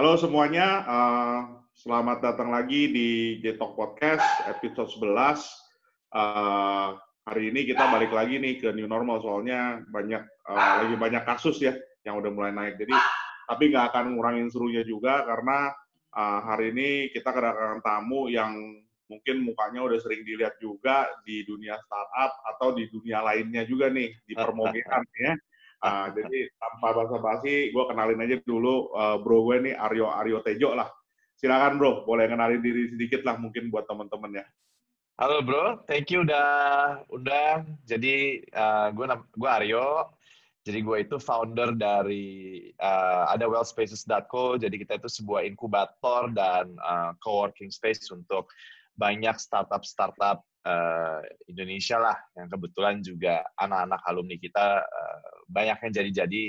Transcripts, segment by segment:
Halo semuanya, uh, selamat datang lagi di Jetok Podcast episode 11. Uh, hari ini kita balik lagi nih ke new normal soalnya banyak uh, lagi banyak kasus ya yang udah mulai naik. Jadi tapi nggak akan ngurangin serunya juga karena uh, hari ini kita kedatangan tamu yang mungkin mukanya udah sering dilihat juga di dunia startup atau di dunia lainnya juga nih di permogean ya. Uh, jadi tanpa basa-basi, gue kenalin aja dulu uh, bro gue nih Aryo Aryo Tejo lah. Silakan bro, boleh kenalin diri sedikit lah mungkin buat teman-teman ya. Halo bro, thank you udah udah. Jadi uh, gue gue Aryo. Jadi gue itu founder dari uh, ada wellspaces.co. Jadi kita itu sebuah inkubator dan uh, co-working space untuk banyak startup-startup uh, Indonesia lah yang kebetulan juga anak-anak alumni kita uh, banyak yang jadi-jadi.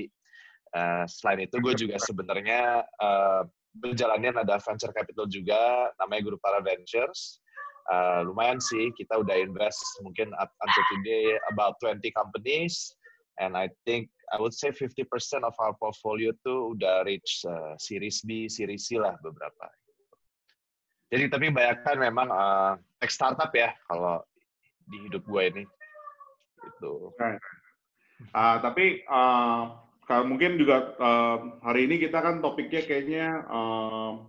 Uh, selain itu gue juga sebenarnya uh, berjalannya ada venture capital juga namanya Guru Para Ventures. Uh, lumayan sih kita udah invest mungkin up until today about 20 companies and I think I would say 50% of our portfolio tuh udah reach uh, series B, series C lah beberapa. Jadi tapi bayangkan memang uh, tech startup ya kalau di hidup gue ini. Itu. Okay. Uh, tapi uh, kalau mungkin juga uh, hari ini kita kan topiknya kayaknya uh,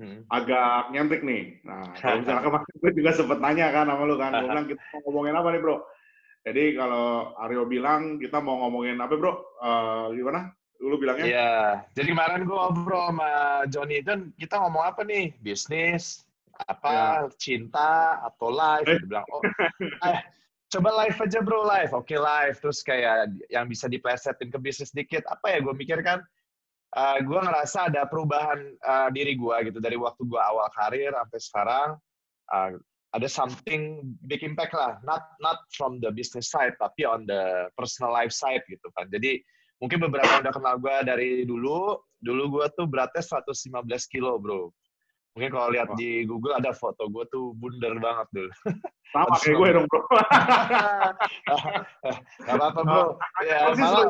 hmm. agak nyentrik nih. Nah, kalau misalnya kemarin gue juga sempet nanya kan sama lu kan, gue bilang kita mau ngomongin apa nih bro? Jadi kalau Aryo bilang kita mau ngomongin apa bro? Uh, gimana? Lu bilangnya? Iya, jadi kemarin gue ngobrol sama Johnny kan kita ngomong apa nih? Bisnis, apa ya. cinta atau live? Dia bilang, oh, eh, coba live aja bro, live. Oke okay, live. Terus kayak yang bisa diplesetin ke bisnis dikit. Apa ya gue mikir kan? Uh, gue ngerasa ada perubahan uh, diri gue gitu dari waktu gue awal karir sampai sekarang. Uh, ada something big impact lah, not not from the business side, tapi on the personal life side gitu kan. Jadi mungkin beberapa yang udah kenal gue dari dulu, dulu gue tuh beratnya 115 kilo bro. Mungkin kalau lihat oh. di Google ada foto gue tuh bundar banget dulu. Sama kayak gue dong bro. Gak apa-apa bro. Ya, malah,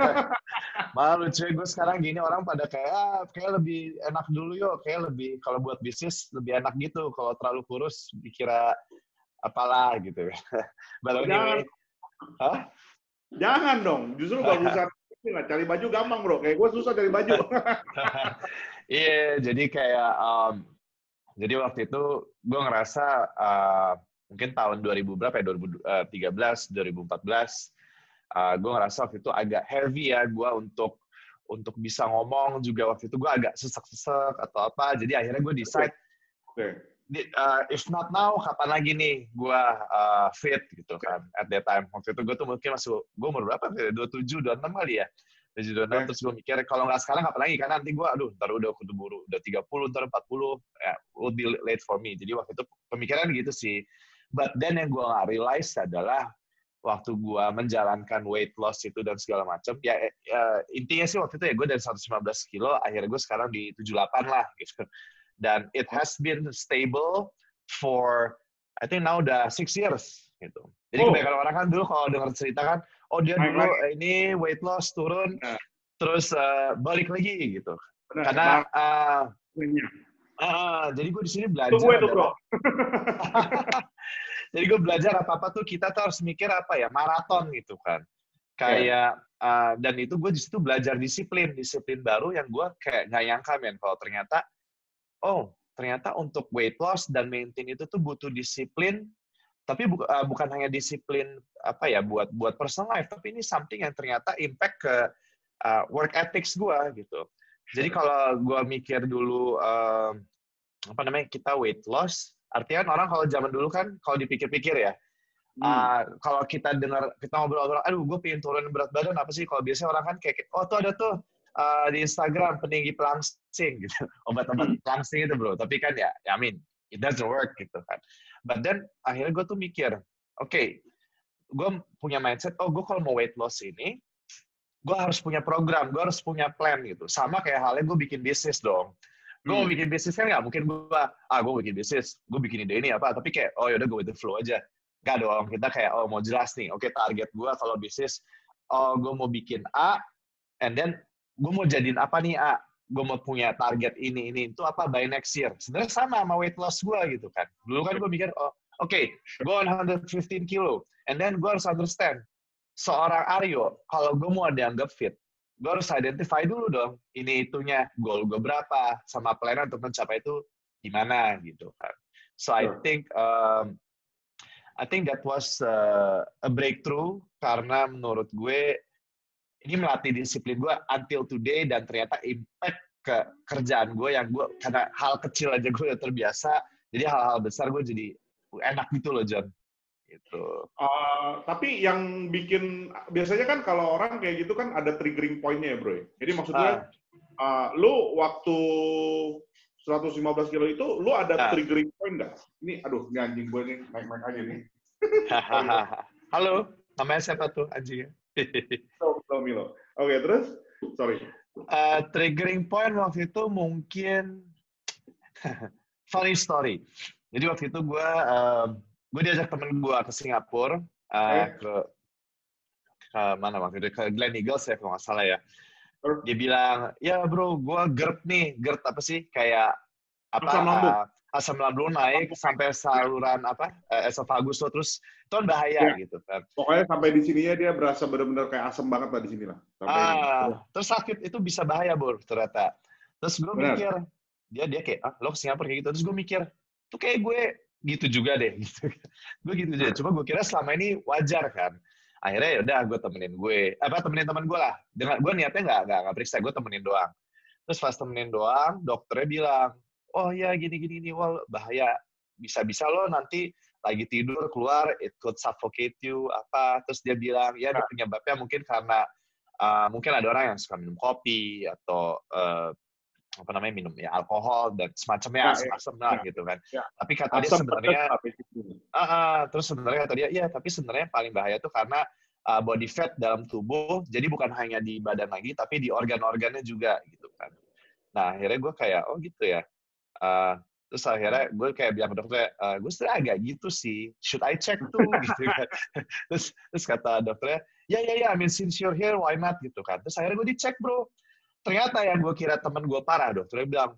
malah lucu gue sekarang gini orang pada kayak ah, kayak lebih enak dulu yuk. Kayak lebih kalau buat bisnis lebih enak gitu. Kalau terlalu kurus dikira apalah gitu. Jangan. Hah? Jangan dong. Justru bagusan nggak cari baju gampang bro. Kayak gue susah cari baju. Iya, yeah, jadi kayak um, jadi waktu itu gue ngerasa uh, mungkin tahun 2000 berapa ya 2013, 2014, uh, gue ngerasa waktu itu agak heavy ya gue untuk untuk bisa ngomong juga waktu itu gue agak sesek-sesek atau apa. Jadi akhirnya gue decide, okay. uh, if not now, kapan lagi nih gue uh, fit gitu kan at that time. Waktu itu gue tuh mungkin masih, gue umur berapa? 27, 26 kali ya dari zona okay. terus gue mikir kalau nggak sekarang kapan lagi? Karena nanti gue aduh ntar udah kudu buru udah 30 ntar 40 ya will be late for me. Jadi waktu itu pemikiran gitu sih. But then yang gue nggak realize adalah waktu gue menjalankan weight loss itu dan segala macam ya, ya intinya sih waktu itu ya gue dari 115 kilo akhirnya gue sekarang di 78 lah gitu. Dan it has been stable for I think now udah six years gitu. Jadi oh. kebanyakan orang kan dulu kalau dengar cerita kan oh dia dulu eh, ini weight loss turun nah. terus uh, balik lagi gitu Benar, karena uh, uh, jadi gue di sini belajar Tunggu itu, bro. jadi gue belajar apa apa tuh kita tuh harus mikir apa ya maraton gitu kan kayak yeah. uh, dan itu gue di situ belajar disiplin disiplin baru yang gue kayak nggak nyangka men kalau ternyata oh ternyata untuk weight loss dan maintain itu tuh butuh disiplin tapi bu, uh, bukan hanya disiplin apa ya buat buat personal life tapi ini something yang ternyata impact ke uh, work ethics gue gitu jadi kalau gue mikir dulu uh, apa namanya kita weight loss artinya orang kalau zaman dulu kan kalau dipikir-pikir ya hmm. uh, kalau kita dengar kita ngobrol-ngobrol aduh gue pengen turun berat badan apa sih kalau biasanya orang kan kayak oh tuh ada tuh uh, di Instagram peninggi pelangsing gitu obat-obat hmm. pelangsing itu bro tapi kan ya, ya I mean it doesn't work gitu kan But then akhirnya gue tuh mikir, oke, okay, gue punya mindset, oh gue kalau mau weight loss ini, gue harus punya program, gue harus punya plan gitu. Sama kayak halnya gue bikin bisnis dong. Gue hmm. mau bikin bisnis kan nggak mungkin gue, ah gue bikin bisnis, gue bikin ide ini apa, tapi kayak, oh yaudah gue with the flow aja. Gak dong, kita kayak, oh mau jelas nih, oke okay, target gue kalau bisnis, oh gue mau bikin A, and then gue mau jadiin apa nih A, gue mau punya target ini ini itu apa by next year? Sebenarnya sama sama weight loss gue gitu kan. Dulu kan gue mikir oh oke okay, gue 115 kilo and then gue harus understand seorang Aryo kalau gue mau dianggap fit gue harus identify dulu dong ini itunya goal gue berapa sama plan untuk mencapai itu gimana gitu kan. So I think um, I think that was uh, a breakthrough karena menurut gue ini melatih disiplin gue until today dan ternyata impact ke kerjaan gue yang gue karena hal kecil aja gue udah terbiasa jadi hal-hal besar gue jadi enak gitu loh John gitu. Uh, tapi yang bikin biasanya kan kalau orang kayak gitu kan ada triggering pointnya ya bro. Ya? Jadi maksudnya uh. Uh, lu waktu 115 kilo itu lu ada uh. triggering point nggak? Ini aduh ini anjing gue nih naik-naik aja nih. Halo, namanya siapa tuh anjingnya? Milo, Milo. Oke, okay, terus? Sorry. Uh, triggering point waktu itu mungkin funny story. Jadi waktu itu gue uh, gue diajak temen gue ke Singapura uh, eh. ke ke mana waktu itu ke Glen Eagles ya kalau nggak salah ya. Dia bilang, ya bro, gue GERD nih, GERD apa sih? Kayak apa? Asam lambung. Uh, asam lambung naik sampai saluran apa? Uh, esofagus lo terus itu kan bahaya ya. gitu kan. Pokoknya sampai di sininya dia berasa benar-benar kayak asam banget lah di sini lah. ah, terus sakit itu bisa bahaya bro ternyata. Terus gue mikir, dia dia kayak, ah lo ke Singapura kayak gitu. Terus gue mikir, tuh kayak gue gitu juga deh gitu gue gitu aja cuma gue kira selama ini wajar kan akhirnya ya udah gue temenin gue apa temenin teman gue lah dengan gue niatnya nggak nggak nggak periksa gue temenin doang terus pas temenin doang dokternya bilang oh ya gini gini ini wah bahaya bisa bisa lo nanti lagi tidur keluar it could suffocate you apa terus dia bilang ya nah. penyebabnya mungkin karena uh, mungkin ada orang yang suka minum kopi atau uh, apa namanya minum ya alkohol dan semacamnya nah, asam lah ya, gitu kan. Ya. Tapi kata asam dia sebenarnya uh, uh, terus sebenarnya kata dia iya tapi sebenarnya paling bahaya tuh karena uh, body fat dalam tubuh jadi bukan hanya di badan lagi tapi di organ-organnya juga gitu kan. Nah akhirnya gue kayak oh gitu ya. Uh, terus akhirnya gue kayak bilang ke dokter, uh, gue sebenarnya agak gitu sih, should I check tuh? Gitu kan. terus terus kata dokternya, ya ya ya, I mean since you're here, why not? Gitu kan. Terus akhirnya gue dicek bro, ternyata yang gue kira temen gue parah dokternya bilang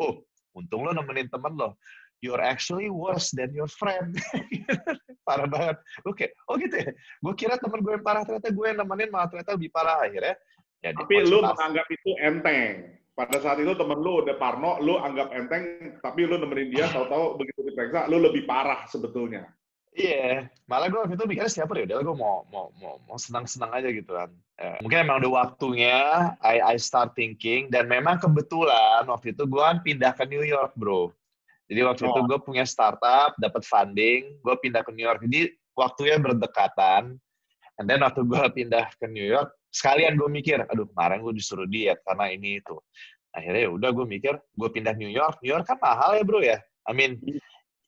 oh untung lo nemenin temen lo. You're actually worse than your friend. Parah banget. Oke oh gitu ya? Gue kira temen gue yang parah ternyata gue yang nemenin malah ternyata lebih parah. Akhirnya ya tapi lu menganggap itu enteng pada saat itu temen lu udah parno lu anggap enteng tapi lu nemenin dia tahu-tahu begitu diperiksa lu lebih parah sebetulnya Iya, yeah. malah gue waktu itu mikirnya siapa ya, udah gue mau mau mau mau senang-senang aja gitu kan. Ya, mungkin emang udah waktunya I I start thinking dan memang kebetulan waktu itu gue kan pindah ke New York bro. Jadi waktu oh. itu gue punya startup, dapat funding, gue pindah ke New York. Jadi waktunya berdekatan. And then waktu gue pindah ke New York, sekalian gue mikir, aduh kemarin gue disuruh diet karena ini itu. Akhirnya ya udah gue mikir, gue pindah New York. New York kan mahal ya bro ya. I mean,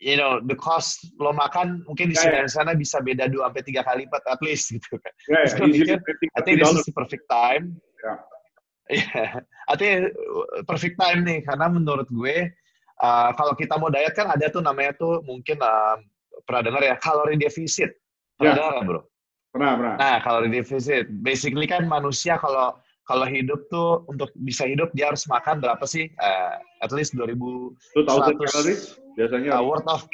you know the cost lo makan mungkin di yeah, yeah. sana bisa beda dua sampai tiga kali lipat at least gitu kan. Yeah, yeah. Mikir, I think this is the perfect time. Yeah. Yeah, I think perfect time nih karena menurut gue uh, kalau kita mau diet kan ada tuh namanya tuh mungkin uh, pernah dengar ya kalori defisit. Pernah yeah. dengar bro? Pernah, pernah. Nah, kalori defisit. Basically kan manusia kalau kalau hidup tuh untuk bisa hidup dia harus makan berapa sih? Uh, at least 2000 2000 calories biasanya. Uh, worth of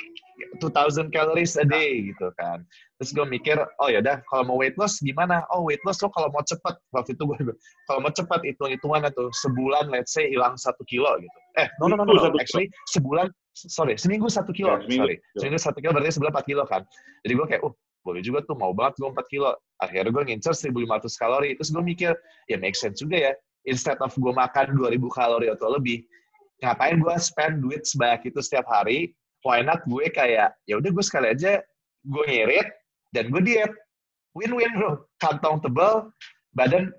2000 calories a day gitu kan. Terus gue mikir, oh ya udah kalau mau weight loss gimana? Oh weight loss lo kalau mau cepet waktu itu gue kalau mau cepet hitung hitungannya tuh sebulan let's say hilang satu kilo gitu. Eh no no no, no, no. actually sebulan sorry seminggu satu kilo ya, seminggu, sorry seminggu satu kilo berarti sebulan empat kilo kan. Jadi gue kayak, uh boleh juga tuh mau banget gue 4 kilo. Akhirnya gue ngincer 1500 kalori. Terus gue mikir ya make sense juga ya. Instead of gue makan 2000 kalori atau lebih ngapain gue spend duit sebanyak itu setiap hari? Why not gue kayak ya udah gue sekali aja gue ngirit dan gue diet. Win-win bro. Kantong tebal badan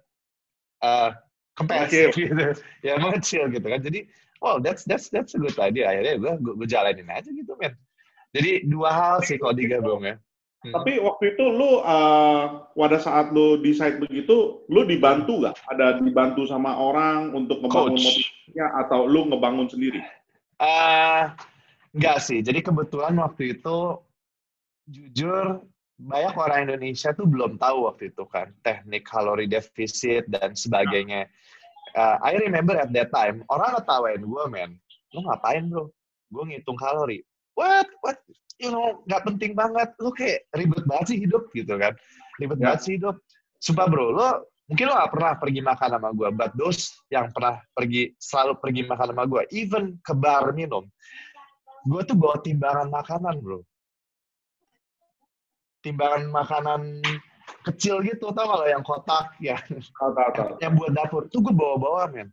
uh, kempes gitu. Ya mengecil gitu kan. Jadi well that's that's that's a good idea. Akhirnya gue gue jalanin aja gitu men. Jadi dua hal sih kalau digabung ya Hmm. Tapi waktu itu lu uh, pada saat lu decide begitu, lu dibantu nggak? Ada dibantu sama orang untuk ngebangun motivasinya atau lu ngebangun sendiri? Uh, enggak sih. Jadi kebetulan waktu itu jujur banyak orang Indonesia tuh belum tahu waktu itu kan teknik kalori defisit dan sebagainya. uh, I remember at that time orang ngetawain gue men lu ngapain bro gue ngitung kalori what what you know nggak penting banget. Lu kayak ribet banget sih hidup gitu kan. Ribet yeah. banget sih hidup. Sumpah bro lo mungkin lo gak pernah pergi makan sama gue but those yang pernah pergi selalu pergi makan sama gue even ke bar minum gue tuh bawa timbangan makanan bro. Timbangan makanan kecil gitu tau kalau yang kotak ya. Yang, yang buat dapur. Tuh gue bawa-bawa men.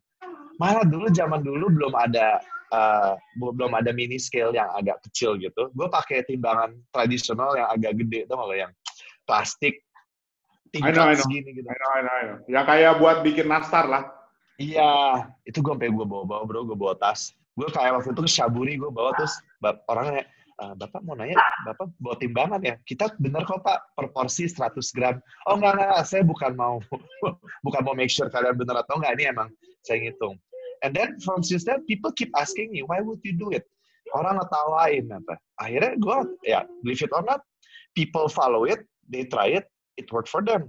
Malah dulu zaman dulu belum ada uh, belum ada mini scale yang agak kecil gitu gue pakai timbangan tradisional yang agak gede tau kalau yang plastik tingkat segini gitu I know, I know, I know. ya kayak buat bikin nastar lah iya itu gue sampai gue bawa-bawa bro gue bawa tas gue kayak waktu itu ke Syaburi gue bawa terus orangnya uh, Bapak mau nanya, Bapak bawa timbangan ya? Kita benar kok Pak, per porsi 100 gram. Oh enggak, enggak, saya bukan mau bukan mau make sure kalian benar atau enggak, ini emang saya ngitung. And then from since then, people keep asking me, why would you do it? Orang ngetawain apa. Akhirnya gue, ya, believe it or not, people follow it, they try it, it worked for them.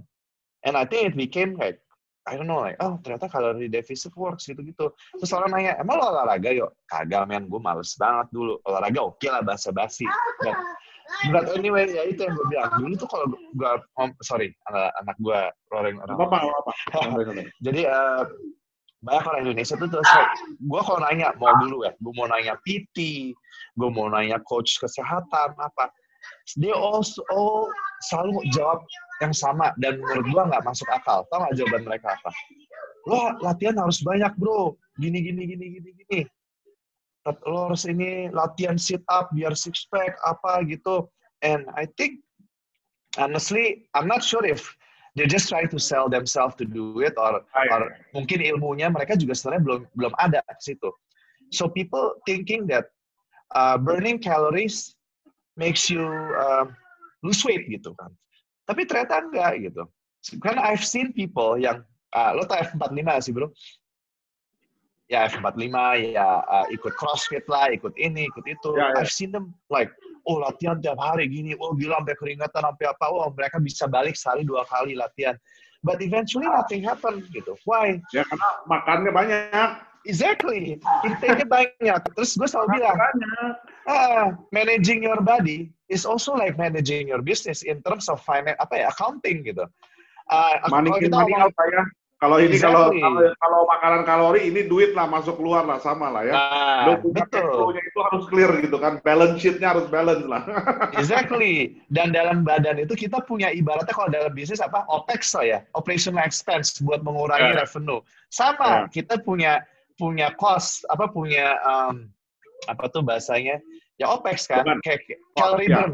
And I think it became like I don't know, like, oh ternyata kalori deficit works gitu-gitu. Terus orang nanya, emang lo olahraga yuk? Kagak men, gue males banget dulu. Olahraga oke okay lah, basa-basi. But, but anyway, ya itu yang gue bilang. Dulu tuh kalau gue, oh, sorry, anak, anak gue roaring orang. Apa, apa, Jadi, uh, banyak orang Indonesia tuh terus, gue kalau nanya, mau dulu ya, gue mau nanya PT, gue mau nanya coach kesehatan, apa. Dia oh, selalu jawab yang sama dan menurut gua nggak masuk akal. Tahu nggak jawaban mereka apa? Lo latihan harus banyak bro, gini gini gini gini gini. Lo harus ini latihan sit up biar six pack apa gitu. And I think honestly, I'm not sure if they just trying to sell themselves to do it or, or mungkin ilmunya mereka juga sebenarnya belum belum ada situ. So people thinking that uh, burning calories makes you uh, lose weight gitu kan. Tapi ternyata enggak gitu. Karena I've seen people yang, uh, lo tau F45 sih bro? Ya F45, ya uh, ikut CrossFit lah, ikut ini, ikut itu. Yeah, yeah. I've seen them like, oh latihan tiap hari gini, oh gila sampai keringatan, sampai apa, oh mereka bisa balik sehari dua kali latihan. But eventually nothing happen gitu. Why? Ya karena makannya banyak. Exactly. Intake banyak. Terus gue selalu bilang, ah, managing your body is also like managing your business in terms of finance apa ya accounting gitu. Uh, money kalau kita money out ya. Kalau ini kalau, kalau makanan kalori ini duit lah masuk keluar lah sama lah ya. Nah, betul. itu harus clear gitu kan. Balance sheet-nya harus balance lah. exactly. Dan dalam badan itu kita punya ibaratnya kalau dalam bisnis apa? OPEX lah ya. Operational expense buat mengurangi yeah. revenue. Sama, yeah. kita punya punya cost apa punya um, apa tuh bahasanya ya OPEX kan, Bukan. kayak calorie ya. burn.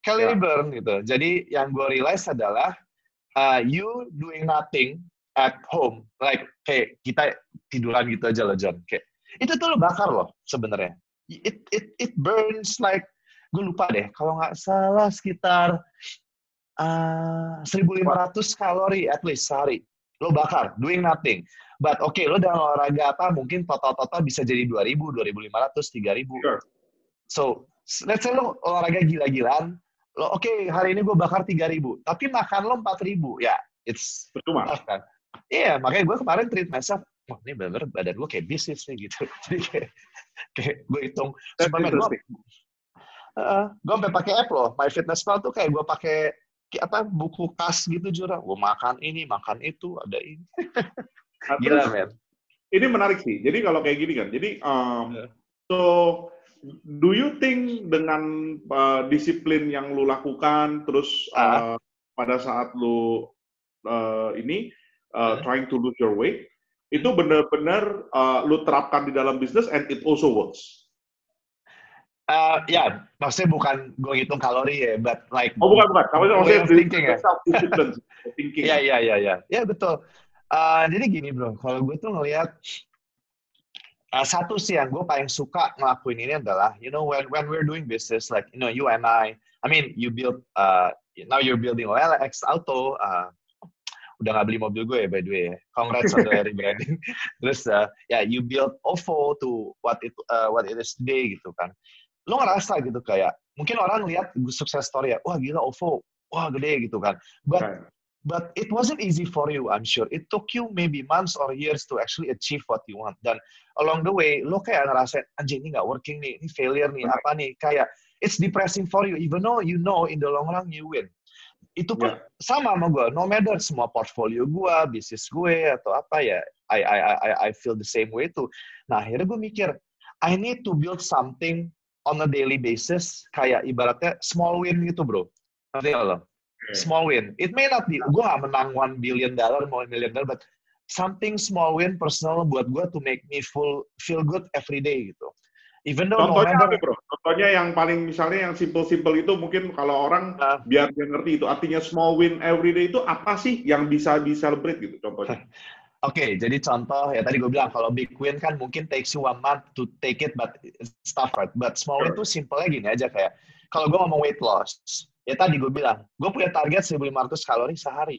Calorie ya. burn gitu. Jadi yang gue realize adalah uh, you doing nothing at home, like kayak kita tiduran gitu aja loh John. Kayak itu tuh lo bakar loh sebenarnya. It it it burns like gue lupa deh kalau nggak salah sekitar uh, 1.500 kalori at least sehari lo bakar doing nothing. But oke, okay, lo dalam olahraga apa mungkin total-total bisa jadi 2000, 2500, 3000. Sure. So, let's say lo olahraga gila-gilaan, lo oke okay, hari ini gue bakar 3000, tapi makan lo 4000, ya it's percuma kan. Iya, yeah, makanya gue kemarin treat myself, wah ini bener badan gue kayak bisnis nih gitu. Jadi kayak, kayak gue hitung, supaya gue, uh, gue sampai pakai app loh, My Fitness Pal tuh kayak gue pakai apa buku kas gitu jurang, gue makan ini, makan itu, ada ini. Gila, men. Ini menarik sih. Jadi kalau kayak gini kan, jadi um, yeah. so do you think dengan uh, disiplin yang lu lakukan terus uh, pada saat lu uh, ini uh, trying to lose your weight itu benar-benar uh, lu terapkan di dalam bisnis and it also works. Uh, ya, maksudnya bukan gue ngitung kalori ya, but like oh bukan bukan, maksudnya maksudnya thinking ya. thinking. Iya iya iya iya, ya betul. Uh, jadi gini bro, kalau gue tuh ngelihat uh, satu sih yang gue paling suka ngelakuin ini adalah you know when when we're doing business like you know you and I I mean you build uh, now you're building OLX Auto uh, udah nggak beli mobil gue ya by the way ya. congrats on the rebranding terus uh, ya yeah, you build OVO to what it uh, what it is today gitu kan lo ngerasa gitu kayak mungkin orang lihat sukses story ya wah gila OVO wah gede gitu kan but But it wasn't easy for you, I'm sure. It took you maybe months or years to actually achieve what you want. Dan along the way, lo kayak ngerasain, anjing ini nggak working nih, ini failure nih, apa nih. Kayak, it's depressing for you, even though you know in the long run you win. Itu pun yeah. sama sama gue, no matter semua portfolio gue, bisnis gue, atau apa ya, I, I, I, I feel the same way too. Nah, akhirnya gue mikir, I need to build something on a daily basis, kayak ibaratnya small win gitu bro. Nanti lo? small win. It may not be, gue gak menang one billion dollar, one million dollar, but something small win personal buat gue to make me full feel good every day gitu. Even though Contohnya no apa bro? Contohnya yang paling misalnya yang simple-simple itu mungkin kalau orang uh, biar dia ngerti itu artinya small win every day itu apa sih yang bisa di celebrate gitu contohnya? Oke, okay, jadi contoh ya tadi gue bilang kalau big win kan mungkin takes you one month to take it, but stuff right. But small sure. win tuh simple gini aja kayak kalau gue ngomong weight loss, ya tadi gue bilang, gue punya target 1.500 kalori sehari.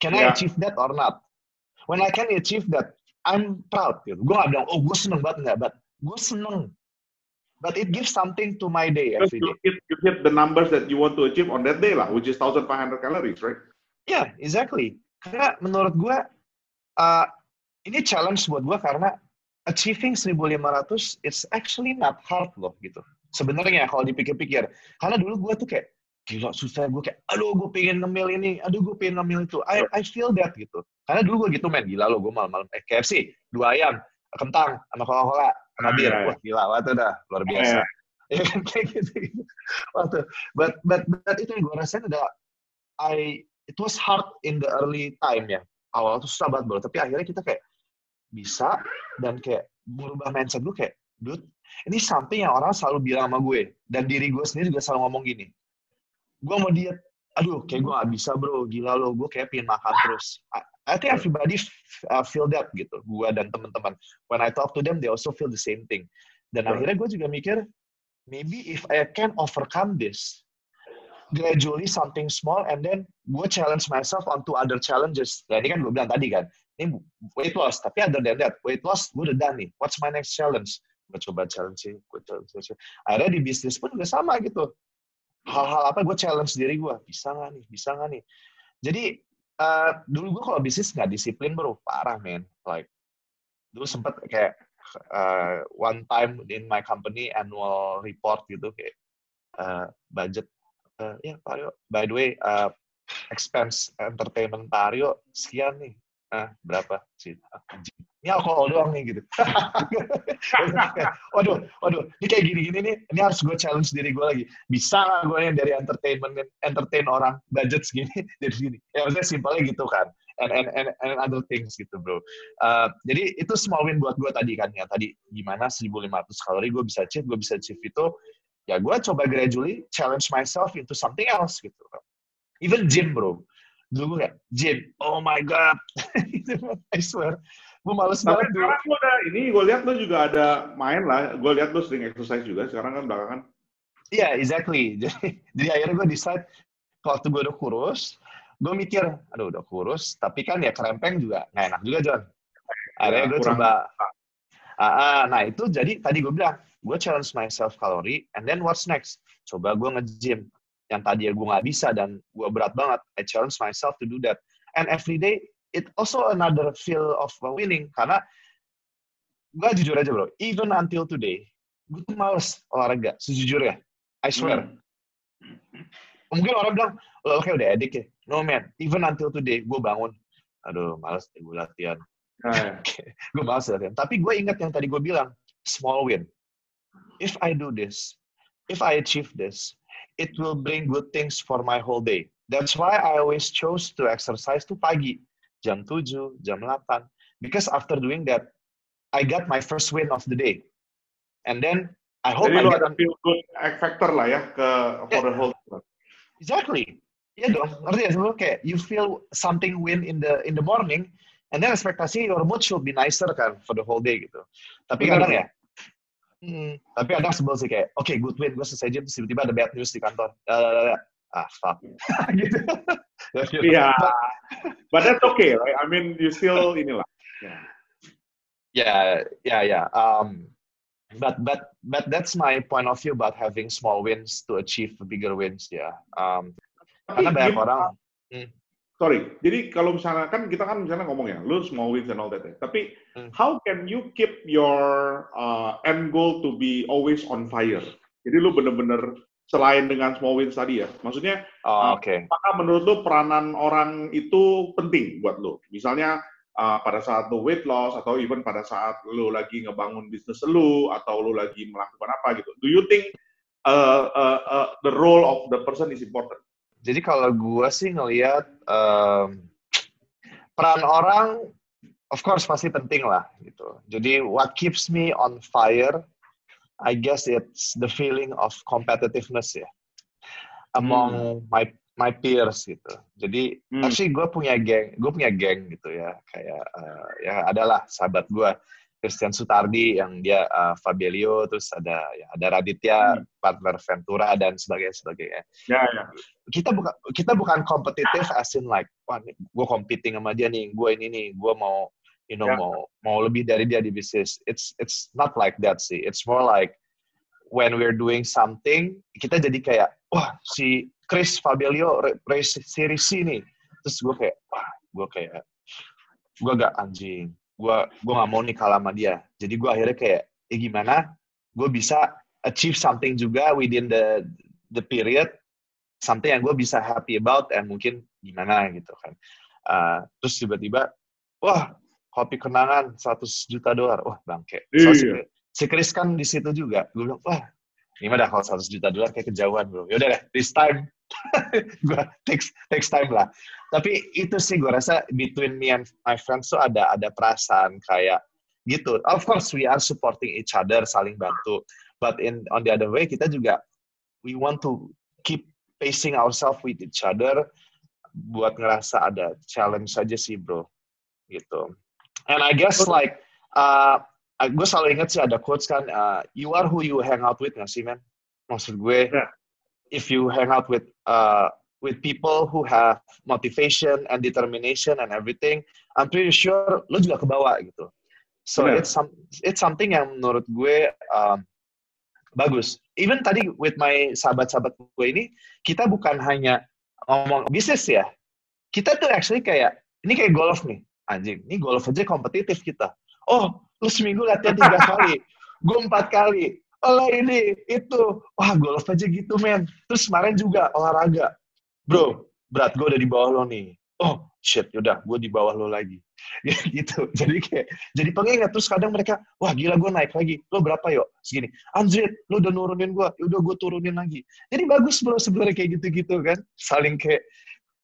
Can yeah. I achieve that or not? When I can achieve that, I'm proud. Gitu. Gue gak bilang, oh gue seneng banget nggak, but gue seneng. But it gives something to my day every day. You hit, you hit the numbers that you want to achieve on that day lah, which is 1,500 calories, right? Yeah, exactly. Karena menurut gue, uh, ini challenge buat gue karena achieving 1.500 it's actually not hard loh gitu. Sebenarnya kalau dipikir-pikir, karena dulu gue tuh kayak gila susah gue kayak aduh gue pengen ngemil ini aduh gue pengen ngemil itu I I feel that gitu karena dulu gue gitu main gila lo gue malam-malam eh KFC dua ayam kentang sama Coca Cola sama bir wah gila waktu dah. Luar biasa. ya kan? Kayak gitu, gitu. waktu but but but itu yang gue rasain ada I it was hard in the early time ya. Awal tuh susah banget bro. Tapi akhirnya kita kayak bisa dan kayak berubah mindset gue kayak dude ini something yang orang selalu bilang sama gue. Dan diri gue sendiri juga selalu ngomong gini. Gue mau diet aduh kayak gue gak bisa bro. Gila lo gue kayak pengen makan terus I, think everybody uh, feel that gitu gue dan teman-teman. When I talk to them they also feel the same thing. Dan yeah. akhirnya gue juga mikir maybe if I can overcome this gradually something small and then gue challenge myself onto other challenges. Nah ini kan gue bilang tadi kan ini weight loss. Tapi other than that weight loss gue udah done nih. What's my next challenge? Gue coba challenge gue challenge akhirnya di bisnis pun juga sama gitu. Hal-hal apa gue challenge diri gue bisa nggak nih? Bisa nggak nih? Jadi uh, dulu gue kalau bisnis nggak disiplin bro. Parah men. Like dulu sempet kayak uh, one time in my company annual report gitu kayak uh, budget uh, ya Pak by the way uh, expense entertainment Pak sekian nih. Ah berapa? Sih ini alkohol doang nih gitu. waduh, waduh, ini kayak gini-gini nih, ini harus gue challenge diri gue lagi. Bisa nggak gue yang dari entertainment, entertain orang budget segini dari sini? Ya maksudnya simpelnya gitu kan. And, and, and, and other things gitu bro. Uh, jadi itu small win buat gue tadi kan ya. Tadi gimana 1.500 kalori gue bisa achieve, gue bisa achieve itu. Ya gue coba gradually challenge myself into something else gitu. Even gym bro. Dulu gue kayak, gym, oh my god. I swear gue males banget. Tapi sekarang lo udah ini, gue lihat lo juga ada main lah. Gue lihat lo sering exercise juga. Sekarang kan belakangan. Iya, yeah, exactly. Jadi, jadi akhirnya gue decide waktu gue udah kurus, gue mikir, aduh udah kurus, tapi kan ya kerempeng juga nggak enak juga John. Akhirnya ya, gue coba. Uh, nah itu jadi tadi gue bilang, gue challenge myself kalori, and then what's next? Coba gue nge-gym. Yang tadi gue nggak bisa dan gue berat banget. I challenge myself to do that. And every day it also another feel of winning karena gue jujur aja bro, even until today, gue tuh males olahraga, sejujurnya. I swear. Hmm. Mungkin orang bilang, lo kayak udah edik ya. No man, even until today, gue bangun, aduh males deh gue latihan. Hmm. gue males latihan. Tapi gue ingat yang tadi gue bilang, small win. If I do this, if I achieve this, it will bring good things for my whole day. That's why I always chose to exercise to pagi jam 7, jam 8. Because after doing that, I got my first win of the day. And then I hope Jadi I get... feel good factor lah ya ke for yeah. the whole Exactly. Iya dong, ngerti ya sebelum kayak you feel something win in the in the morning, and then ekspektasi your mood should be nicer kan for the whole day gitu. Tapi Benar. kadang ya, hmm, tapi kadang sebel sih kayak, oke okay, good win, gue selesai jam, tiba-tiba ada bad news di kantor. Uh, ah fuck gitu yeah but that's okay right I mean you still inilah yeah yeah yeah yeah um but but but that's my point of view about having small wins to achieve bigger wins ya yeah. um Tapi karena banyak orang hmm. sorry. Jadi kalau misalnya kan kita kan misalnya ngomong ya, lu small wins and all that. Ya. Tapi hmm. how can you keep your uh, end goal to be always on fire? Jadi lu bener-bener selain dengan small wins tadi ya, maksudnya oh, uh, okay. apakah menurut lu peranan orang itu penting buat lu? Misalnya uh, pada saat lu weight loss atau even pada saat lu lagi ngebangun bisnis lu atau lu lagi melakukan apa gitu. Do you think uh, uh, uh, the role of the person is important? Jadi kalau gue sih ngelihat um, peran orang, of course pasti penting lah gitu. Jadi what keeps me on fire, I guess it's the feeling of competitiveness ya among hmm. my my peers gitu. Jadi hmm. actually gue punya geng, gue punya geng gitu ya, kayak uh, ya adalah sahabat gue Christian Sutardi yang dia uh, Fabelio terus ada ya ada Raditya hmm. partner Ventura dan sebagainya sebagainya. Ya, ya. Kita bukan kita bukan kompetitif as in like wah gue competing sama dia nih, gue ini nih, gue mau you know ya. mau mau lebih dari dia di bisnis. It's it's not like that sih. It's more like when we're doing something kita jadi kayak wah si Chris Fabelio race series ini terus gue kayak wah gue kayak gue gak anjing gue gue nggak mau nih kalah sama dia jadi gue akhirnya kayak eh gimana gue bisa achieve something juga within the the period something yang gue bisa happy about and mungkin gimana gitu kan uh, terus tiba-tiba wah kopi kenangan 100 juta dolar. Wah bangke. So, si, si Chris kan di situ juga. Gue bilang wah gimana kalau 100 juta dolar kayak kejauhan. Bro yaudah deh this time. Gue takes takes time lah. Tapi itu sih gue rasa between me and my friends tuh ada ada perasaan kayak gitu. Of course we are supporting each other saling bantu. But in on the other way kita juga we want to keep pacing ourselves with each other buat ngerasa ada challenge saja sih bro. Gitu and I guess like uh, gue selalu ingat sih ada quotes kan uh, you are who you hang out with nggak sih man maksud gue yeah. if you hang out with uh, with people who have motivation and determination and everything, I'm pretty sure lo juga kebawa gitu. So yeah. it's some it's something yang menurut gue um, bagus. Even tadi with my sahabat-sahabat gue ini, kita bukan hanya ngomong bisnis ya. Kita tuh actually kayak ini kayak golf nih, anjing. Ini golf aja kompetitif kita. Oh, lu seminggu latihan tiga kali, gue empat kali. Oh ini itu, wah golf aja gitu men. Terus kemarin juga olahraga. Bro berat gue udah di bawah lo nih. Oh shit yaudah gue di bawah lo lagi. Gitu. Jadi kayak jadi pengingat terus kadang mereka wah gila gue naik lagi. Lo berapa yuk? Segini. Anjir lo udah nurunin gue ya udah gue turunin lagi. Jadi bagus bro sebenarnya kayak gitu-gitu kan. Saling kayak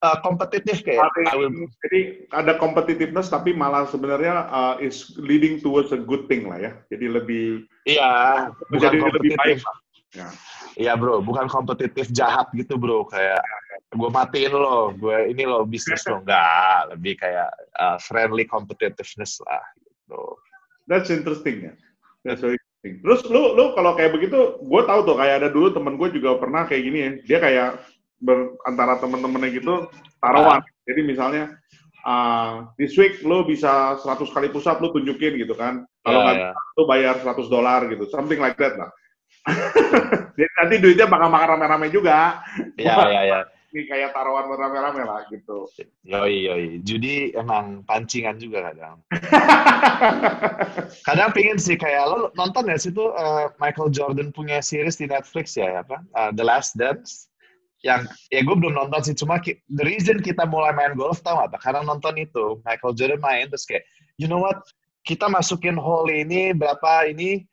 uh, kompetitif kayak will... jadi ada competitiveness tapi malah sebenarnya uh, is leading towards a good thing lah ya jadi lebih iya bukan kompetitif ya. Iya bro, bukan kompetitif jahat gitu bro, kayak gue matiin lo, gue ini lo bisnis lo enggak, lebih kayak uh, friendly competitiveness lah gitu. That's interesting ya. That's very interesting. Terus lu lu kalau kayak begitu, gue tahu tuh kayak ada dulu temen gue juga pernah kayak gini ya. Dia kayak ber, antara temen-temennya gitu taruhan. Uh. Jadi misalnya uh, this week lo bisa 100 kali pusat lo tunjukin gitu kan. Kalau yeah, nggak yeah. lo bayar 100 dolar gitu, something like that lah. Jadi nanti duitnya bakal makan rame-rame juga. Iya, iya, iya. Ini kayak taruhan rame-rame lah gitu. Yoi, yoi. Judi emang pancingan juga kadang. kadang pingin sih kayak lo nonton ya situ uh, Michael Jordan punya series di Netflix ya apa? Uh, The Last Dance. Yang ya gue belum nonton sih cuma the reason kita mulai main golf tau apa? Karena nonton itu Michael Jordan main terus kayak you know what? Kita masukin hole ini berapa ini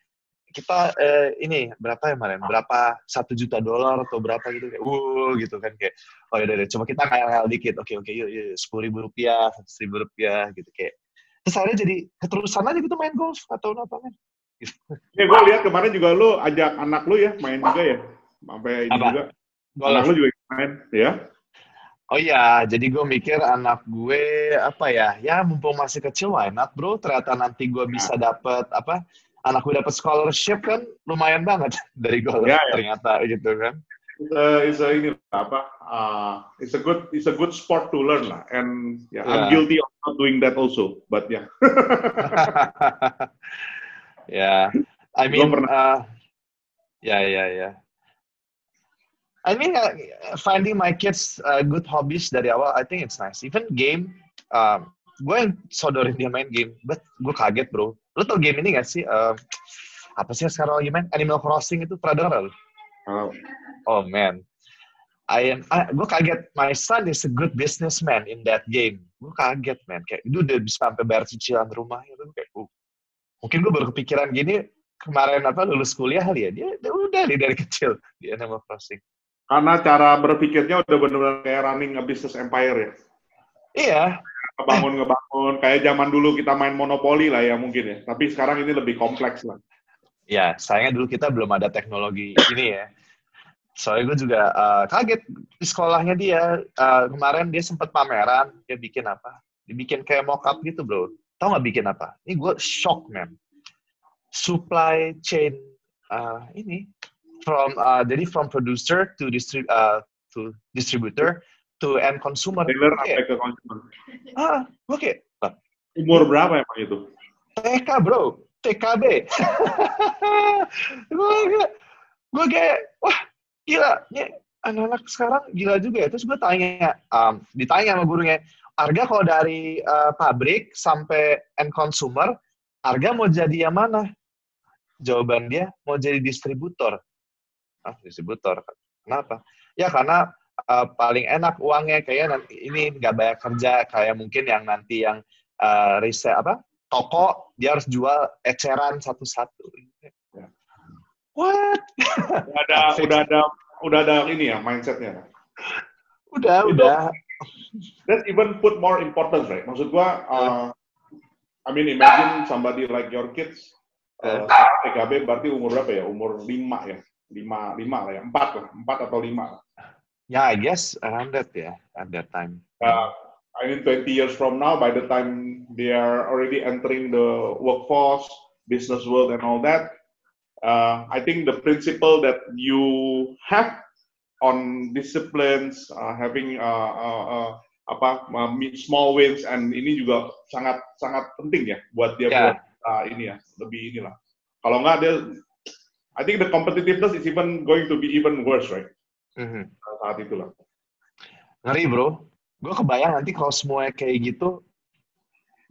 kita eh, ini berapa ya kemarin berapa satu juta dolar atau berapa gitu kayak uh gitu kan kayak oh ya udah coba kita kayak kayak dikit oke oke yuk yuk sepuluh ribu rupiah seratus ribu rupiah gitu kayak terus akhirnya jadi keterusan aja gitu main golf atau apa kan gitu. ya gue lihat kemarin juga lu ajak anak lu ya main juga ya sampai ini apa? juga. Anak lu juga main ya Oh iya, jadi gue mikir anak gue apa ya, ya mumpung masih kecil, why not bro? Ternyata nanti gue bisa nah. dapet apa anak gue dapet scholarship kan lumayan banget dari golf ya, ya. ternyata gitu kan. A, it's a ini apa? Uh, it's a good it's a good sport to learn lah. And yeah, yeah. I'm guilty of not doing that also, but yeah. yeah, I mean, uh, ya ya ya. I mean, uh, finding my kids uh, good hobbies dari awal, I think it's nice. Even game, um, gue yang sodorin dia main game, but gue kaget bro. Lo tau game ini gak sih? Uh, apa sih sekarang lagi main? Animal Crossing itu pernah denger lo? Oh. oh man, I am, I, gue kaget. My son is a good businessman in that game. Gue kaget man, kayak itu udah bisa sampai bayar cicilan rumah itu kayak, uh. mungkin gue baru kepikiran gini kemarin apa lulus kuliah kali ya dia, dia udah nih dari kecil di Animal Crossing. Karena cara berpikirnya udah benar-benar kayak running a business empire ya. Iya. Ngebangun ngebangun kayak zaman dulu kita main monopoli lah ya mungkin ya. Tapi sekarang ini lebih kompleks lah. Ya, sayangnya dulu kita belum ada teknologi ini ya. Soalnya gue juga uh, kaget di sekolahnya dia uh, kemarin dia sempat pameran dia bikin apa? Dibikin kayak mockup gitu bro. Tahu nggak bikin apa? Ini gue shock man. Supply chain uh, ini from uh, jadi from producer to distrib uh, to distributor to end consumer. Dealer sampai ke consumer. Ah, oke. Okay. Umur berapa emang itu? TK bro, TKB. gue gue kayak wah gila, nih anak-anak sekarang gila juga ya. Terus gue tanya, um, ditanya sama gurunya, harga kalau dari uh, pabrik sampai end consumer, harga mau jadi yang mana? Jawaban dia mau jadi distributor ah distributor? Kenapa? Ya karena uh, paling enak uangnya kayak nanti ini nggak banyak kerja kayak mungkin yang nanti yang uh, riset apa toko dia harus jual eceran satu-satu. Ya. what? Udah ada udah ada udah ada ini ya mindsetnya. Udah Itu, udah. That even put more importance right? Maksud gua uh, I mean imagine somebody like your kids uh, TKB berarti umur berapa ya? Umur lima ya lima lima lah ya. Empat lah. Empat atau lima yeah I guess around that ya yeah, at that time. Uh, I mean 20 years from now by the time they are already entering the workforce business world and all that uh, I think the principle that you have on disciplines uh, having uh, uh, uh, apa uh, small wins and ini juga sangat sangat penting ya buat dia yeah. buat uh, ini ya lebih inilah. Kalau nggak dia I think the competitiveness is even going to be even worse, right? Mm-hmm. Saat itulah. Ngeri bro. Gue kebayang nanti kalau semuanya kayak gitu,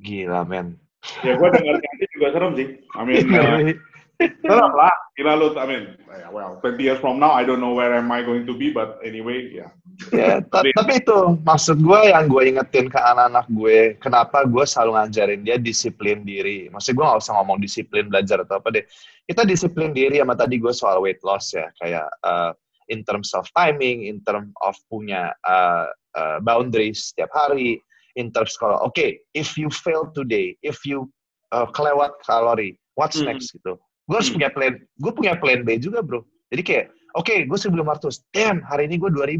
gila men. Ya gue dengar nanti juga serem sih. I mean, uh, serem lah. Gila lu, I mean, well, 20 years from now, I don't know where am I going to be, but anyway, ya. Yeah. Ya, tapi, tapi itu maksud gue yang gue ingetin ke anak-anak gue, kenapa gue selalu ngajarin dia disiplin diri. Maksud gue gak usah ngomong disiplin belajar atau apa deh. Kita disiplin diri sama tadi gue soal weight loss ya, kayak uh, in terms of timing, in terms of punya uh, uh, boundaries setiap hari, in terms kalau oke, okay, if you fail today, if you uh, kelewat kalori, what's mm -hmm. next gitu. Gue harus hmm. punya plan, gue punya plan B juga bro. Jadi kayak, oke, okay, gue 1500, damn, hari ini gue 2000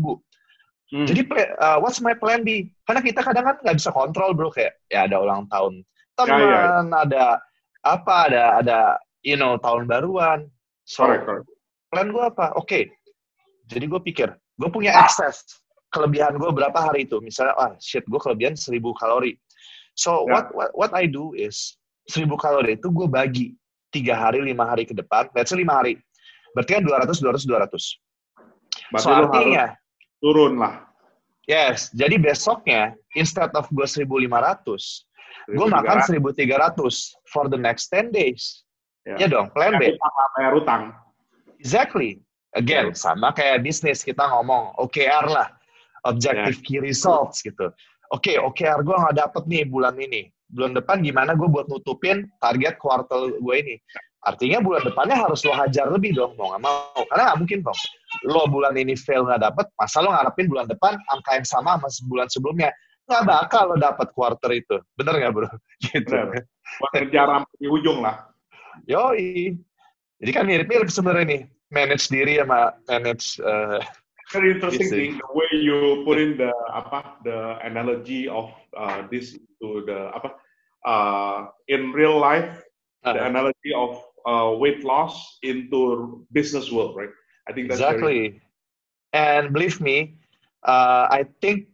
Hmm. Jadi uh, what's my plan B? Karena kita kadang kan nggak bisa kontrol bro kayak ya ada ulang tahun teman, ya, ya. ada apa, ada ada you know tahun baruan. So correct, correct. plan gue apa? Oke. Okay. Jadi gue pikir, gue punya excess kelebihan gue berapa hari itu. Misalnya, ah shit gue kelebihan 1000 kalori. So yeah. what, what what I do is 1000 kalori itu gue bagi tiga hari, lima hari ke depan. Let's say lima hari. Berarti kan 200, 200, 200. Berarti so artinya, turun lah. Yes, jadi besoknya instead of gue 1.500, gue makan 1.300 for the next 10 days. Ya, ya dong, plan B. Bayar utang. Exactly. Again, ya. sama kayak bisnis kita ngomong OKR lah, objective ya. key results gitu. Oke, okay, OKR gue nggak dapet nih bulan ini. Bulan depan gimana gue buat nutupin target kuartal gue ini. Artinya bulan depannya harus lo hajar lebih dong, mau nggak mau. Karena nggak mungkin dong. Lo bulan ini fail nggak dapet, masa lo ngarepin bulan depan angka yang sama sama bulan sebelumnya. Nggak bakal lo dapet quarter itu. Bener nggak bro? Gitu. Bener. Kejar di ujung lah. Yoi. Jadi kan mirip-mirip sebenarnya nih. Manage diri sama manage uh, very interesting thing the way you put in the apa the analogy of uh, this to the apa uh, in real life uh, the analogy of uh, weight loss into business world, right? I think exactly. Very... And believe me, uh, I think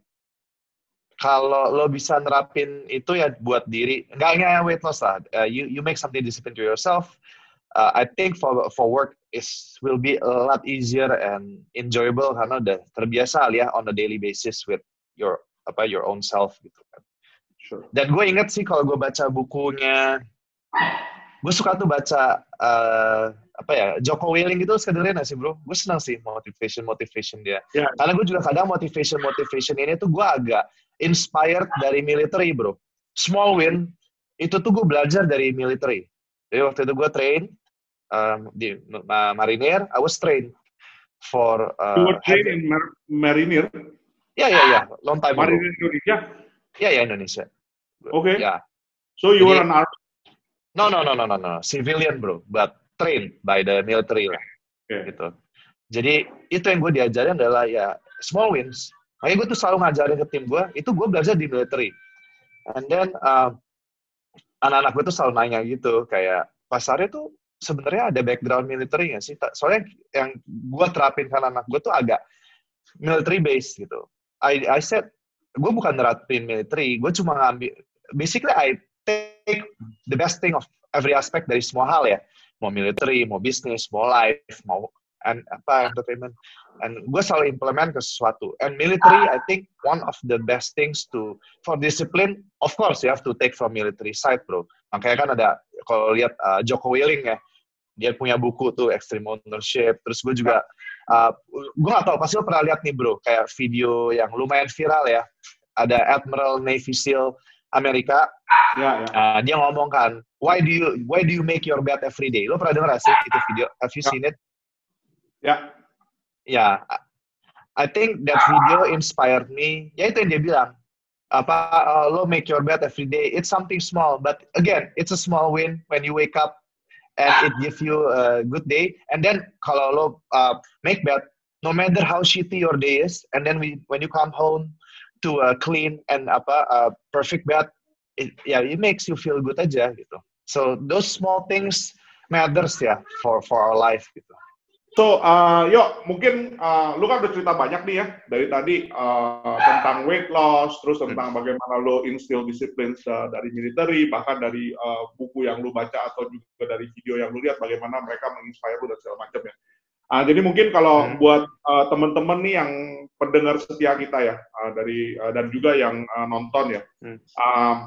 kalau lo bisa nerapin itu ya buat diri, nggak hanya weight loss lah. Uh, you you make something discipline to yourself. Uh, I think for for work is will be a lot easier and enjoyable karena udah terbiasa ya on a daily basis with your apa your own self gitu kan. Sure. Dan gue inget sih kalau gue baca bukunya, gue suka tuh baca uh, apa ya Joko Willing itu sekedarnya sih bro. Gue senang sih motivation motivation dia. Yeah. Karena gue juga kadang motivation motivation ini tuh gue agak inspired dari military bro. Small win itu tuh gue belajar dari military. Jadi waktu itu gue train um, di uh, marinir, I was trained for. Uh, you were trained in mar marinir. Ya ya ya, long time Marinir Indonesia. Ya ya Indonesia. Oke. Okay. Yeah. So you were an army? No, no, no, no, no, no. Civilian, bro. But trained by the military lah. Okay. Gitu. Jadi itu yang gue diajarin adalah ya small wins. Makanya gue tuh selalu ngajarin ke tim gue, itu gue belajar di military. And then uh, anak-anak gue tuh selalu nanya gitu, kayak pasarnya tuh sebenarnya ada background military nggak sih? Soalnya yang gue terapin ke anak gue tuh agak military based gitu. I, I said, gue bukan nerapin military, gue cuma ngambil, basically I take the best thing of every aspect dari semua hal ya. Mau military, mau bisnis, mau life, mau and apa entertainment. And gue selalu implement ke sesuatu. And military, I think one of the best things to for discipline, of course you have to take from military side, bro. Makanya kan ada kalau lihat uh, Joko Willing ya, dia punya buku tuh Extreme Ownership. Terus gue juga, uh, gue gak tau pasti lo pernah lihat nih bro, kayak video yang lumayan viral ya. Ada Admiral Navy SEAL Amerika, ya, ya. Uh, dia ngomong kan, why do you why do you make your bed every day? Lo pernah dengar sih itu video? Have you ya. seen it? Ya. Ya, I think that video inspired me. Ya itu yang dia bilang. Apa uh, lo make your bed every day? It's something small, but again, it's a small win when you wake up and it gives you a good day. And then kalau lo uh, make bed, no matter how shitty your day is, and then we, when you come home, to a clean and apa uh, perfect bed it, yeah it makes you feel good aja gitu so those small things matters ya for for our life gitu So, uh, yuk, mungkin uh, lu kan udah cerita banyak nih ya dari tadi uh, tentang weight loss, terus tentang bagaimana lo instill disiplin uh, dari military, bahkan dari uh, buku yang lu baca atau juga dari video yang lu lihat bagaimana mereka menginspire lu dan segala macam ya. Uh, jadi mungkin kalau hmm. buat uh, teman-teman nih yang pendengar setia kita ya uh, dari uh, dan juga yang uh, nonton ya, hmm. uh,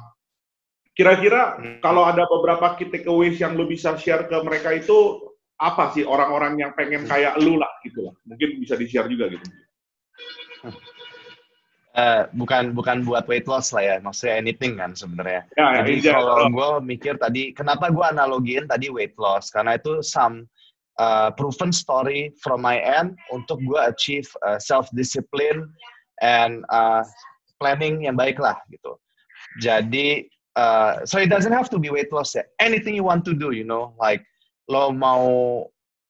kira-kira hmm. kalau ada beberapa key takeaways yang lo bisa share ke mereka itu apa sih orang-orang yang pengen hmm. kayak lu lah gitu lah, mungkin bisa di share juga gitu. Uh, bukan bukan buat weight loss lah ya, maksudnya anything kan sebenarnya. Ya, ya, Jadi kalau gue mikir tadi, kenapa gue analogiin tadi weight loss? Karena itu some uh, proven story from my end untuk gue achieve uh, self discipline and uh, planning yang baik lah gitu. Jadi uh, so it doesn't have to be weight loss ya. Anything you want to do, you know, like lo mau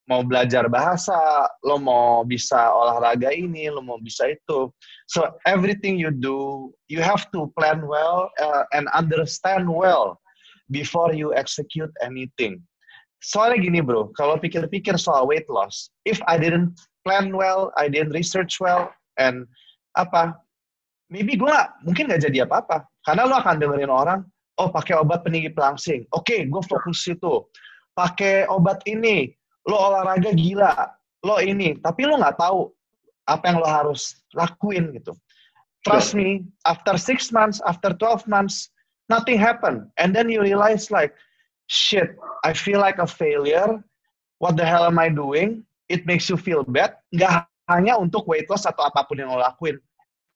mau belajar bahasa, lo mau bisa olahraga ini, lo mau bisa itu. So everything you do, you have to plan well uh, and understand well before you execute anything soalnya gini bro, kalau pikir-pikir soal weight loss, if I didn't plan well, I didn't research well, and apa, maybe gue mungkin gak jadi apa-apa. Karena lo akan dengerin orang, oh pakai obat peninggi pelangsing, oke, okay, gue fokus situ. Pakai obat ini, lo olahraga gila, lo ini, tapi lo nggak tahu apa yang lo harus lakuin gitu. Trust me, after six months, after 12 months, nothing happen. And then you realize like, shit, I feel like a failure. What the hell am I doing? It makes you feel bad. Nggak hanya untuk weight loss atau apa pun yang lo lakuin.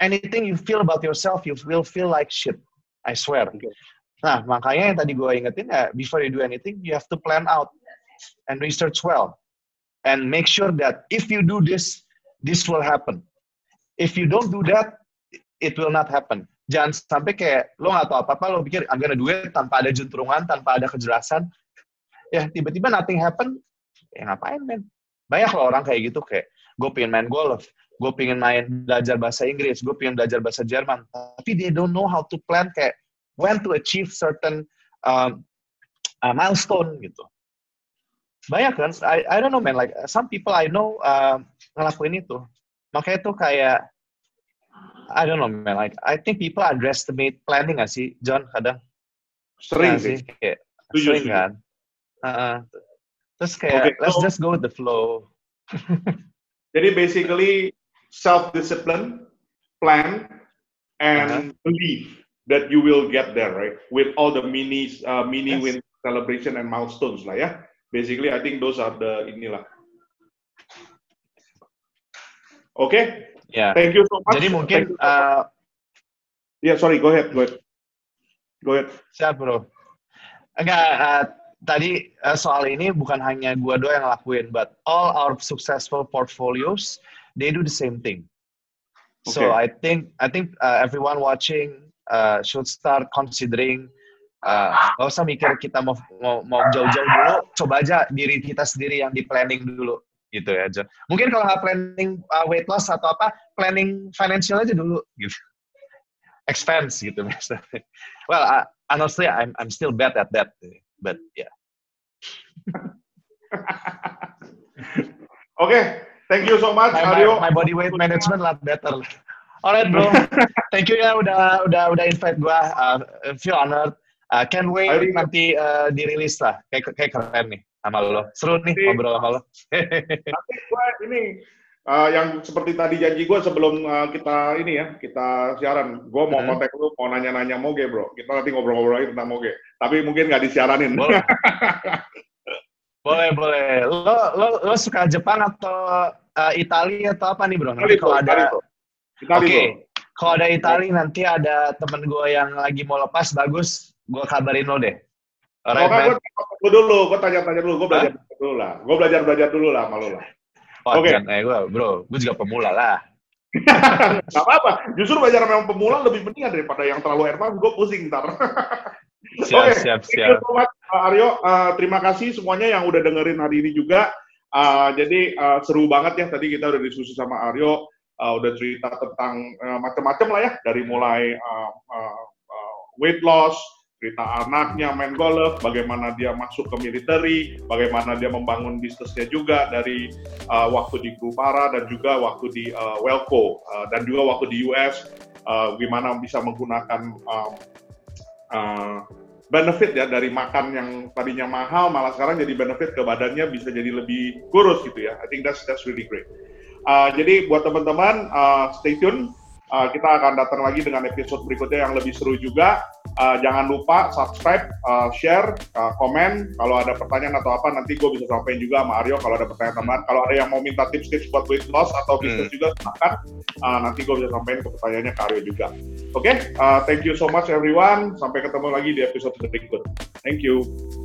Anything you feel about yourself, you will feel like shit. I swear. Okay. Nah, makanya yang tadi gue ingetin ya, before you do anything, you have to plan out and research well. And make sure that if you do this, this will happen. If you don't do that, it will not happen jangan sampai kayak lo nggak tahu apa-apa lo pikir I'm gonna do it tanpa ada juntrungan tanpa ada kejelasan ya tiba-tiba nothing happen ya ngapain men banyak lo orang kayak gitu kayak gue pengen main golf gue pengen main belajar bahasa Inggris gue pengen belajar bahasa Jerman tapi they don't know how to plan kayak when to achieve certain um, uh, milestone gitu. Banyak kan I, I don't know man like some people I know uh, ngelakuin itu. Makanya tuh kayak I don't know man like I think people underestimate planning gak sih John kadang? Sering nah, sih? kayak sering kan? Uh, Terus kayak okay, let's so, just go with the flow. jadi basically self discipline, plan, and uh -huh. believe that you will get there, right? With all the mini uh, mini yes. win celebration and milestones lah ya. Basically, I think those are the inilah. Oke. Okay? Ya. Yeah. Thank you so much. Jadi mungkin. Ya, uh, yeah, sorry. Go ahead. Go ahead. Go ahead. Siap bro. Enggak. Uh, tadi uh, soal ini bukan hanya gua doang yang lakuin, but all our successful portfolios they do the same thing. Okay. So I think I think uh, everyone watching uh, should start considering uh, gak usah mikir kita mau mau, mau jauh-jauh dulu, coba aja diri kita sendiri yang di planning dulu gitu ya John. Mungkin kalau nggak planning uh, weight loss atau apa, planning financial aja dulu gitu. Expense gitu misalnya. Well, uh, honestly I'm I'm still bad at that, but yeah. Oke, okay. thank you so much, my, Aryo. My, my body weight management lot better. Alright bro, thank you ya udah udah udah invite gua. Uh, feel honored. Uh, can wait Ayo, nanti uh, dirilis lah. Kayak kayak keren nih sama lo. Seru nih nanti, ngobrol sama lo. nanti gua ini uh, yang seperti tadi janji gue sebelum uh, kita ini ya kita siaran, gue mau hmm. kontak lu mau nanya-nanya moge bro. Kita nanti ngobrol-ngobrol lagi tentang moge. Tapi mungkin nggak disiaranin. Boleh. boleh boleh. Lo lo lo suka Jepang atau uh, Italia atau apa nih bro? Nanti kalau ada Oke, okay. kalau ada Italia nanti ada temen gue yang lagi mau lepas bagus, gue kabarin lo deh. Alright, oh, gue dulu, gue tanya-tanya dulu, gue belajar huh? dulu lah. Gue belajar belajar dulu lah malu lah. Oke. Okay. Eh, gue, bro, gue juga pemula lah. Gak apa-apa. Justru belajar memang pemula lebih penting daripada yang terlalu advance. Gue pusing ntar. siap, okay. siap, siap. Much, Aryo, uh, terima kasih semuanya yang udah dengerin hari ini juga. Uh, jadi uh, seru banget ya tadi kita udah diskusi sama Aryo uh, udah cerita tentang uh, macam-macam lah ya dari mulai uh, uh, uh, weight loss, cerita anaknya main golf, bagaimana dia masuk ke military, bagaimana dia membangun bisnisnya juga dari uh, waktu di Grupara dan juga waktu di uh, Welco uh, dan juga waktu di US, uh, gimana bisa menggunakan uh, uh, benefit ya dari makan yang tadinya mahal malah sekarang jadi benefit ke badannya bisa jadi lebih kurus gitu ya. I think that's that's really great. Uh, jadi buat teman-teman uh, stay tune. Uh, kita akan datang lagi dengan episode berikutnya yang lebih seru juga. Uh, jangan lupa subscribe, uh, share, uh, komen. Kalau ada pertanyaan atau apa, nanti gue bisa sampaikan juga sama Aryo kalau ada pertanyaan teman. Kalau ada yang mau minta tips-tips buat weight loss atau bisnis hmm. juga, silahkan. Uh, nanti gue bisa sampaikan ke pertanyaannya ke Aryo juga. Oke, okay? uh, thank you so much everyone. Sampai ketemu lagi di episode berikut. Thank you. Thank you.